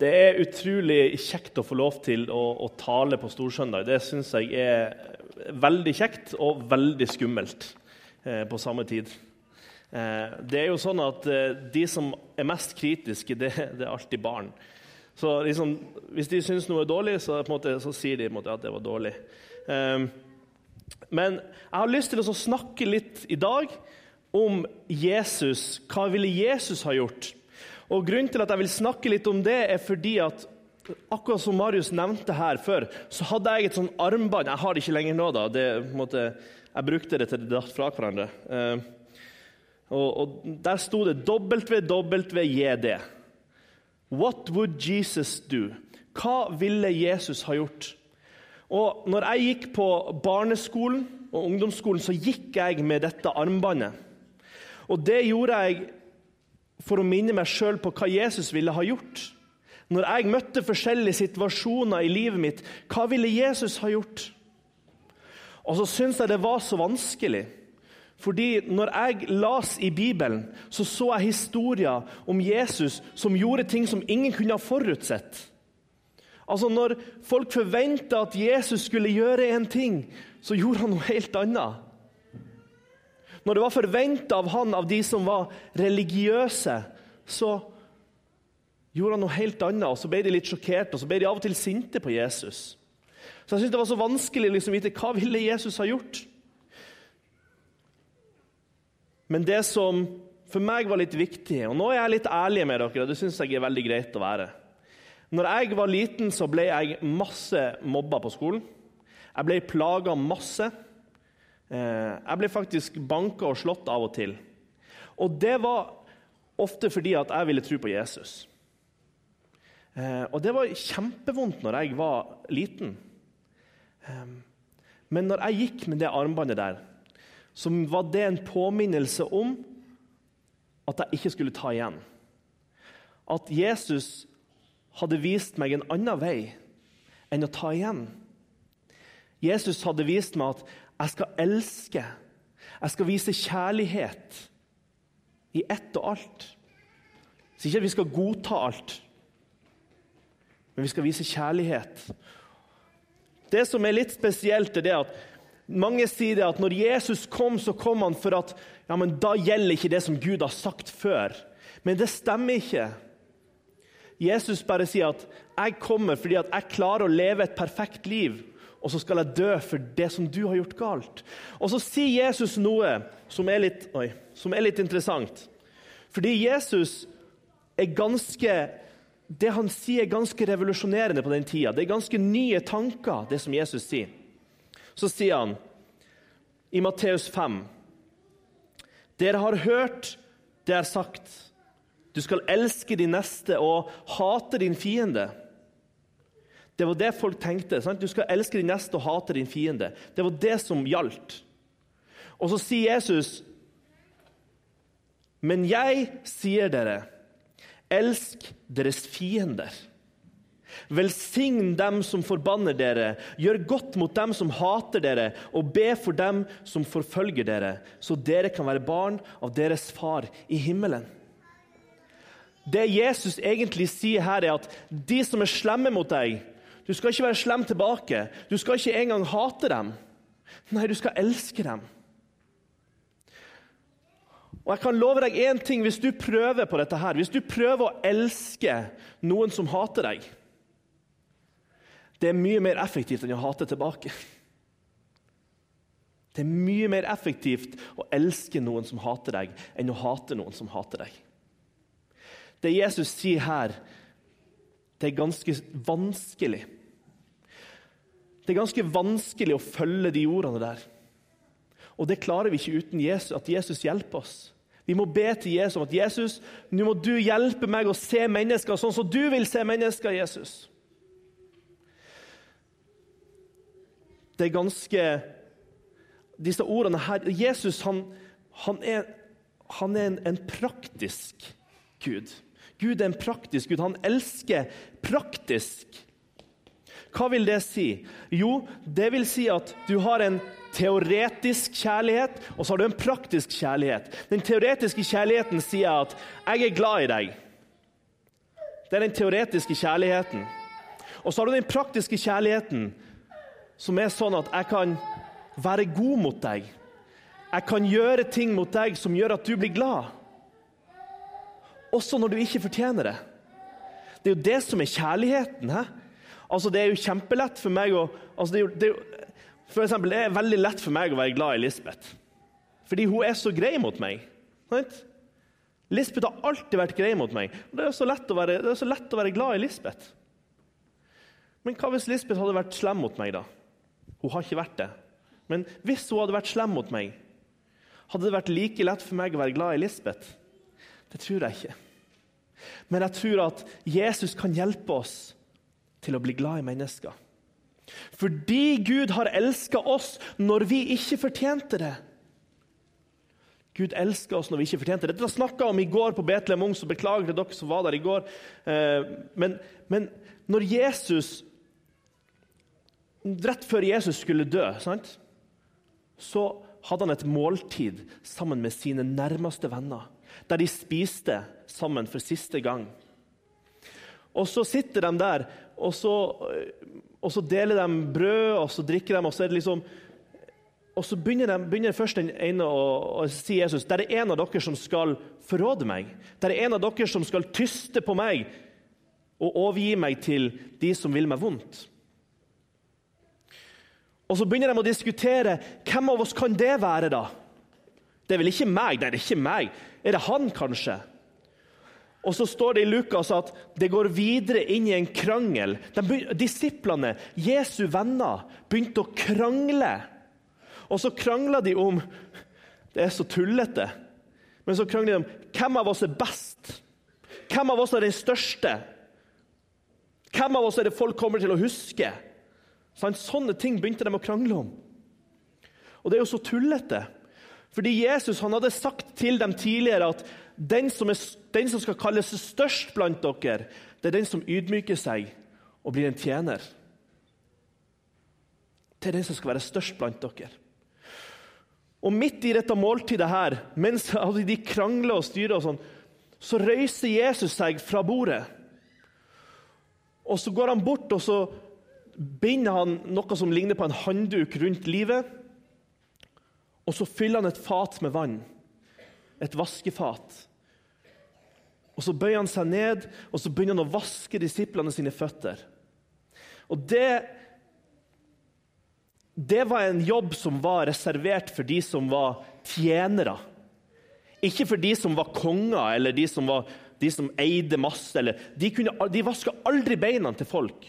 Det er utrolig kjekt å få lov til å, å tale på Storsøndag. Det syns jeg er veldig kjekt og veldig skummelt eh, på samme tid. Eh, det er jo sånn at eh, De som er mest kritiske, det, det er alltid barn. Så liksom, Hvis de syns noe er dårlig, så, måte, så sier de måte, at det var dårlig. Eh, men jeg har lyst til å snakke litt i dag om Jesus. Hva ville Jesus ha gjort? Og Grunnen til at jeg vil snakke litt om det, er fordi at akkurat som Marius nevnte her før, så hadde jeg et sånn armbånd. Jeg har det ikke lenger nå. da. Det, måte, jeg brukte det til det datt fra hverandre. Eh, og, og, Der sto det WWJD. What would Jesus do? Hva ville Jesus ha gjort? Og når jeg gikk på barneskolen og ungdomsskolen, så gikk jeg med dette armbåndet. Og det gjorde jeg for å minne meg sjøl på hva Jesus ville ha gjort. Når jeg møtte forskjellige situasjoner i livet mitt, hva ville Jesus ha gjort? Og så syns jeg det var så vanskelig. Fordi når jeg las i Bibelen, så så jeg historier om Jesus som gjorde ting som ingen kunne ha forutsett. Altså Når folk forventa at Jesus skulle gjøre en ting, så gjorde han noe helt annet. Når det var forventa av han av de som var religiøse, så gjorde han noe helt annet. og Så ble de litt sjokkerte og så ble de av og til sinte på Jesus. Så jeg synes Det var så vanskelig å liksom vite hva ville Jesus ha gjort. Men det som for meg var litt viktig, og nå er jeg litt ærlig med dere, og det syns jeg er veldig greit å være Når jeg var liten, så ble jeg masse mobba på skolen. Jeg ble plaga masse. Eh, jeg ble faktisk banka og slått av og til. Og det var ofte fordi at jeg ville tro på Jesus. Eh, og det var kjempevondt når jeg var liten. Eh, men når jeg gikk med det armbåndet der, så var det en påminnelse om at jeg ikke skulle ta igjen. At Jesus hadde vist meg en annen vei enn å ta igjen. Jesus hadde vist meg at jeg skal elske. Jeg skal vise kjærlighet i ett og alt. Så ikke at vi skal godta alt, men vi skal vise kjærlighet. Det som er litt spesielt, er det at mange sier det at når Jesus kom, så kom han for at ja, men da gjelder ikke det som Gud har sagt før. Men det stemmer ikke. Jesus bare sier at 'jeg kommer fordi jeg klarer å leve et perfekt liv' og så skal jeg dø for det som du har gjort galt. Og så sier Jesus noe som er litt, oi, som er litt interessant. Fordi Jesus er ganske Det han sier, er ganske revolusjonerende på den tida. Det er ganske nye tanker, det som Jesus sier. Så sier han i Matteus 5.: Dere har hørt det er sagt. Du skal elske din neste og hate din fiende. Det var det folk tenkte. Sant? Du skal elske din neste og hate din fiende. Det var det som gjaldt. Og så sier Jesus, 'Men jeg sier dere, elsk deres fiender.' Velsign dem som forbanner dere, gjør godt mot dem som hater dere, og be for dem som forfølger dere, så dere kan være barn av deres far i himmelen. Det Jesus egentlig sier her, er at de som er slemme mot deg, du skal ikke være slem tilbake. Du skal ikke engang hate dem. Nei, du skal elske dem. Og jeg kan love deg én ting hvis du prøver på dette her, hvis du prøver å elske noen som hater deg Det er mye mer effektivt enn å hate tilbake. Det er mye mer effektivt å elske noen som hater deg, enn å hate noen som hater deg. Det Jesus sier her, det er ganske vanskelig. Det er ganske vanskelig å følge de ordene der. Og det klarer vi ikke uten Jesus, at Jesus hjelper oss. Vi må be til Jesus om at Jesus, nå må du hjelpe meg å se mennesker sånn som du vil se mennesker, Jesus. Det er ganske Disse ordene her Jesus han, han er, han er en, en praktisk Gud. Gud er en praktisk Gud. Han elsker praktisk. Hva vil det si? Jo, det vil si at du har en teoretisk kjærlighet, og så har du en praktisk kjærlighet. Den teoretiske kjærligheten sier at 'jeg er glad i deg'. Det er den teoretiske kjærligheten. Og så har du den praktiske kjærligheten, som er sånn at jeg kan være god mot deg. Jeg kan gjøre ting mot deg som gjør at du blir glad. Også når du ikke fortjener det. Det er jo det som er kjærligheten. He? Altså, Det er jo kjempelett for meg å altså, det, er jo, det, er jo, for eksempel, det er veldig lett for meg å være glad i Lisbeth. Fordi hun er så grei mot meg. Right? Lisbeth har alltid vært grei mot meg. Det er, så lett å være, det er så lett å være glad i Lisbeth. Men hva hvis Lisbeth hadde vært slem mot meg, da? Hun har ikke vært det. Men hvis hun hadde vært slem mot meg, hadde det vært like lett for meg å være glad i Lisbeth? Det tror jeg ikke. Men jeg tror at Jesus kan hjelpe oss til å bli glad i mennesker. Fordi Gud har elska oss når vi ikke fortjente det. Gud elsker oss når vi ikke fortjente det. Dette snakka jeg om i går på Betlehem Ung, så beklager til dere som var der i går. Eh, men, men når Jesus Rett før Jesus skulle dø, sant? så hadde han et måltid sammen med sine nærmeste venner, der de spiste sammen for siste gang. Og så sitter de der, og så, og så deler de brød, og så drikker de, og så liksom og så begynner, de, begynner først den ene å, å, si Jesus det er en av dere som skal forråde meg. Det er en av dere som skal tyste på meg og overgi meg til de som vil meg vondt. Og Så begynner de å diskutere hvem av oss kan det være. da? Det er vel ikke meg? Nei, det er ikke meg. Er det han, kanskje? Og så står det i Lukas at det går videre inn i en krangel. De, disiplene, Jesu venner, begynte å krangle og så krangla de om Det er så tullete. Men så krangler de om hvem av oss er best. Hvem av oss er den største? Hvem av oss er det folk kommer til å huske? Sånne ting begynte de å krangle om. Og det er jo så tullete. Fordi Jesus hadde sagt til dem tidligere at den som, er, den som skal kalles størst blant dere, det er den som ydmyker seg og blir en tjener. Det er den som skal være størst blant dere. Og midt i dette måltidet her, mens de krangler og styrer, og sånn, så røyser Jesus seg fra bordet. Og Så går han bort og så binder han noe som ligner på en handduk rundt livet. Og så fyller han et fat med vann, et vaskefat. Og Så bøyer han seg ned og så begynner han å vaske disiplene sine føtter. Og Det det var en jobb som var reservert for de som var tjenere. Ikke for de som var konger eller de som, var, de som eide masse. Eller, de, kunne, de vaska aldri beina til folk.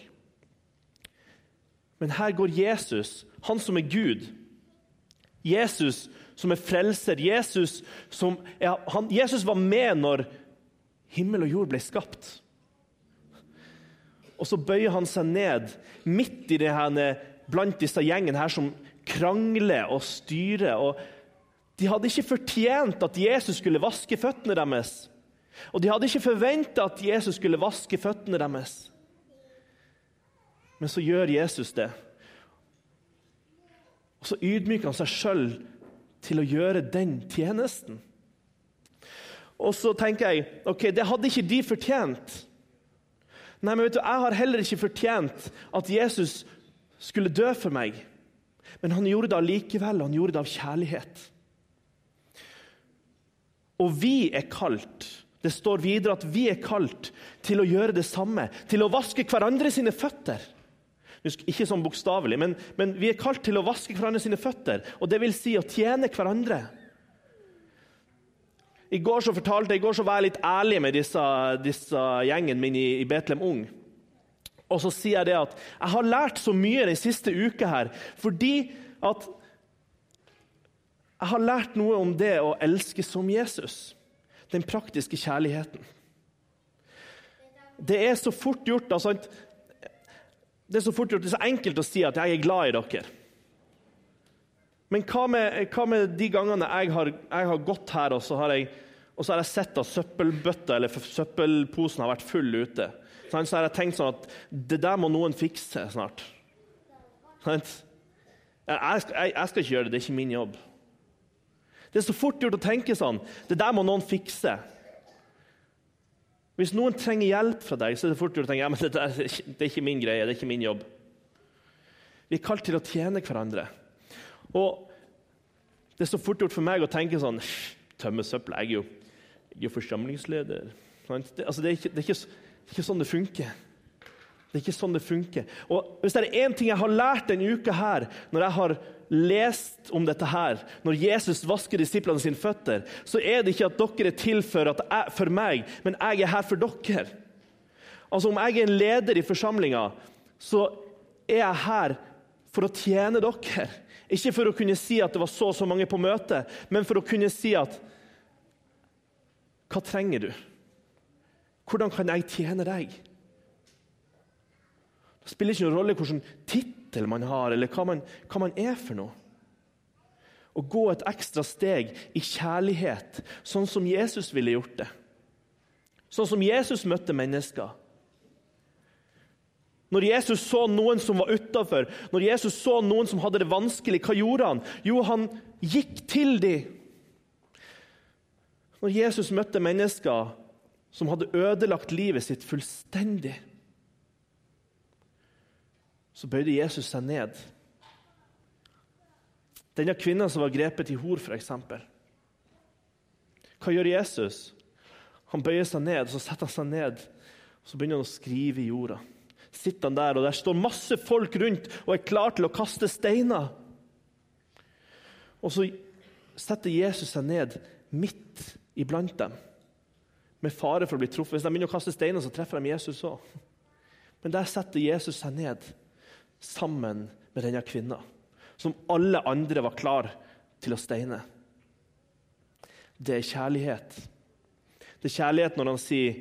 Men her går Jesus, han som er Gud. Jesus som er frelser. Jesus, som er, han, Jesus var med når himmel og jord ble skapt. Og så bøyer han seg ned midt i det her blant disse gjengene her som krangler og styrer. og De hadde ikke fortjent at Jesus skulle vaske føttene deres. Og de hadde ikke forventa at Jesus skulle vaske føttene deres. Men så gjør Jesus det. Og så ydmyker han seg sjøl til å gjøre den tjenesten. Og så tenker jeg ok, det hadde ikke de fortjent. Nei, men vet du, Jeg har heller ikke fortjent at Jesus skulle dø for meg. Men han gjorde det allikevel, han gjorde det av kjærlighet. Og vi er kalt det står videre at vi er kalt til å gjøre det samme, til å vaske hverandre sine føtter. Ikke sånn bokstavelig, men, men, vi er kalt til å vaske hverandre sine føtter. Og det vil si å tjene hverandre. I går så fortalte jeg, i går så var jeg litt ærlig med disse, disse gjengen min i, i Betlehem Ung. Og så sier jeg det at jeg har lært så mye den siste uka her fordi at jeg har lært noe om det å elske som Jesus. Den praktiske kjærligheten. Det er så fort gjort altså, Det er så fort gjort, det er så enkelt å si at 'jeg er glad i dere'. Men hva med, hva med de gangene jeg har, jeg har, gått her og så har jeg, så har jeg sett at søppelbøtta eller søppelposen har vært full ute? så har jeg tenkt sånn at det der må noen fikse snart. Jeg jeg, jeg skal ikke gjøre det, det er ikke min jobb. Det er så fort gjort å tenke sånn. Det der må noen fikse. Hvis noen trenger hjelp fra deg, så er det fort gjort å tenke ja, men det, er, det er ikke min greie, det er ikke min jobb. Vi er kalt til å tjene hverandre. Og Det er så fort gjort for meg å tenke sånn Tømme søppel. Jeg er jo, jeg er jo forsamlingsleder. Det, altså, det, er ikke, det, er ikke, ikke, sånn det funker. Det er ikke sånn det funker. Og Hvis det er én ting jeg har lært denne uka her, når jeg har lest om dette her, når Jesus vasker disiplene sine føtter, så er det ikke at dere er til for, jeg, for meg, men jeg er her for dere. Altså Om jeg er en leder i forsamlinga, så er jeg her for å tjene dere. Ikke for å kunne si at det var så og så mange på møtet, men for å kunne si at Hva trenger du? Hvordan kan jeg tjene deg? Det spiller ikke noen rolle hvilken tittel man har, eller hva man, hva man er for noe. Å gå et ekstra steg i kjærlighet, sånn som Jesus ville gjort det. Sånn som Jesus møtte mennesker. Når Jesus så noen som var utafor, når Jesus så noen som hadde det vanskelig, hva gjorde han? Jo, han gikk til dem. Når Jesus møtte mennesker som hadde ødelagt livet sitt fullstendig, så bøyde Jesus seg ned. Denne kvinnen som var grepet i hor, f.eks. Hva gjør Jesus? Han bøyer seg ned, så setter han seg ned og så begynner han å skrive i jorda sitter han der, og der står masse folk rundt og er klar til å kaste steiner. Og så setter Jesus seg ned midt iblant dem, med fare for å bli truffet. Hvis de begynner å kaste steiner, så treffer de Jesus òg. Men der setter Jesus seg ned sammen med denne kvinna, som alle andre var klar til å steine. Det er kjærlighet. Det er kjærlighet når han sier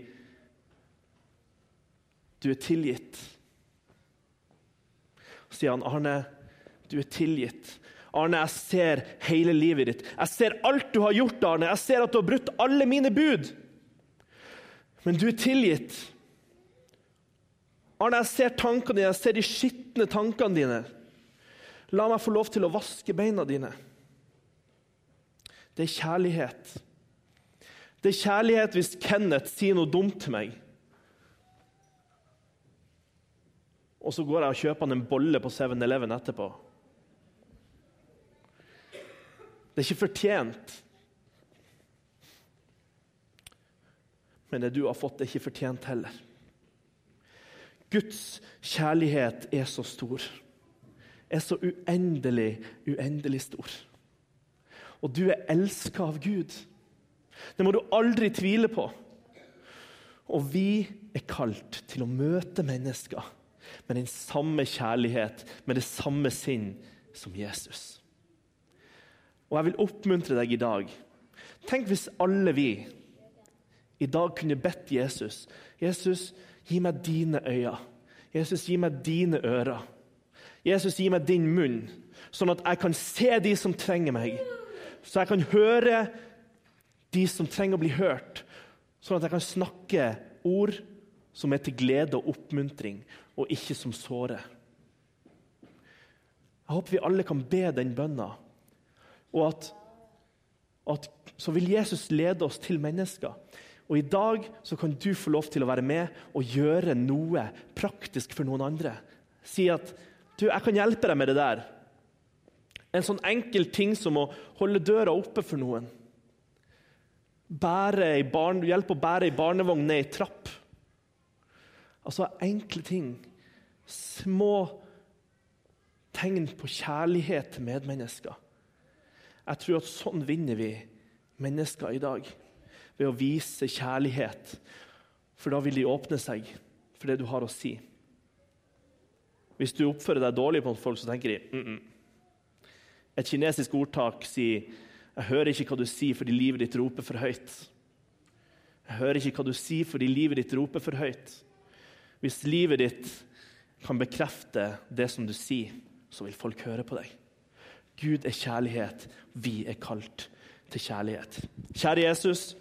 du er tilgitt. Så sier han, Arne, du er tilgitt. Arne, jeg ser hele livet ditt. Jeg ser alt du har gjort, Arne. Jeg ser at du har brutt alle mine bud. Men du er tilgitt. Arne, jeg ser tankene dine, jeg ser de skitne tankene dine. La meg få lov til å vaske beina dine. Det er kjærlighet. Det er kjærlighet hvis Kenneth sier noe dumt til meg. og så går jeg og kjøper han en bolle på 7-Eleven etterpå. Det er ikke fortjent. Men det du har fått, er ikke fortjent heller. Guds kjærlighet er så stor. Er så uendelig, uendelig stor. Og du er elska av Gud. Det må du aldri tvile på. Og vi er kalt til å møte mennesker med den samme kjærlighet, med det samme sinn som Jesus. Og jeg vil oppmuntre deg i dag. Tenk hvis alle vi i dag kunne bedt Jesus Jesus, gi meg dine øyne. Jesus, gi meg dine ører. Jesus, gi meg din munn, sånn at jeg kan se de som trenger meg. Så jeg kan høre de som trenger å bli hørt, sånn at jeg kan snakke ord som er til glede og oppmuntring, og ikke som sårer. Jeg håper vi alle kan be den bønna, og at, at så vil Jesus lede oss til mennesker. Og I dag så kan du få lov til å være med og gjøre noe praktisk for noen andre. Si at du, 'Jeg kan hjelpe deg med det der.' En sånn enkel ting som å holde døra oppe for noen. Barn, hjelpe å bære ei barnevogn ned ei trapp. Altså enkle ting. Små tegn på kjærlighet til medmennesker. Jeg tror at sånn vinner vi mennesker i dag. Ved å vise kjærlighet. For da vil de åpne seg for det du har å si. Hvis du oppfører deg dårlig mot folk, så tenker de mm -mm. Et kinesisk ordtak sier 'Jeg hører ikke hva du sier fordi livet ditt roper for høyt'. Jeg hører ikke hva du sier fordi livet ditt roper for høyt. Hvis livet ditt kan bekrefte det som du sier, så vil folk høre på deg. Gud er kjærlighet. Vi er kalt til kjærlighet. Kjære Jesus,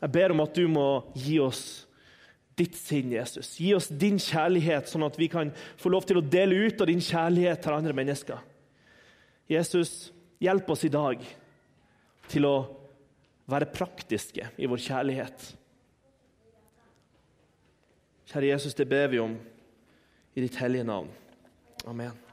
jeg ber om at du må gi oss ditt sinn, Jesus. Gi oss din kjærlighet, sånn at vi kan få lov til å dele ut av din kjærlighet til andre mennesker. Jesus, hjelp oss i dag til å være praktiske i vår kjærlighet. Kjære Jesus, det ber vi om i ditt hellige navn. Amen.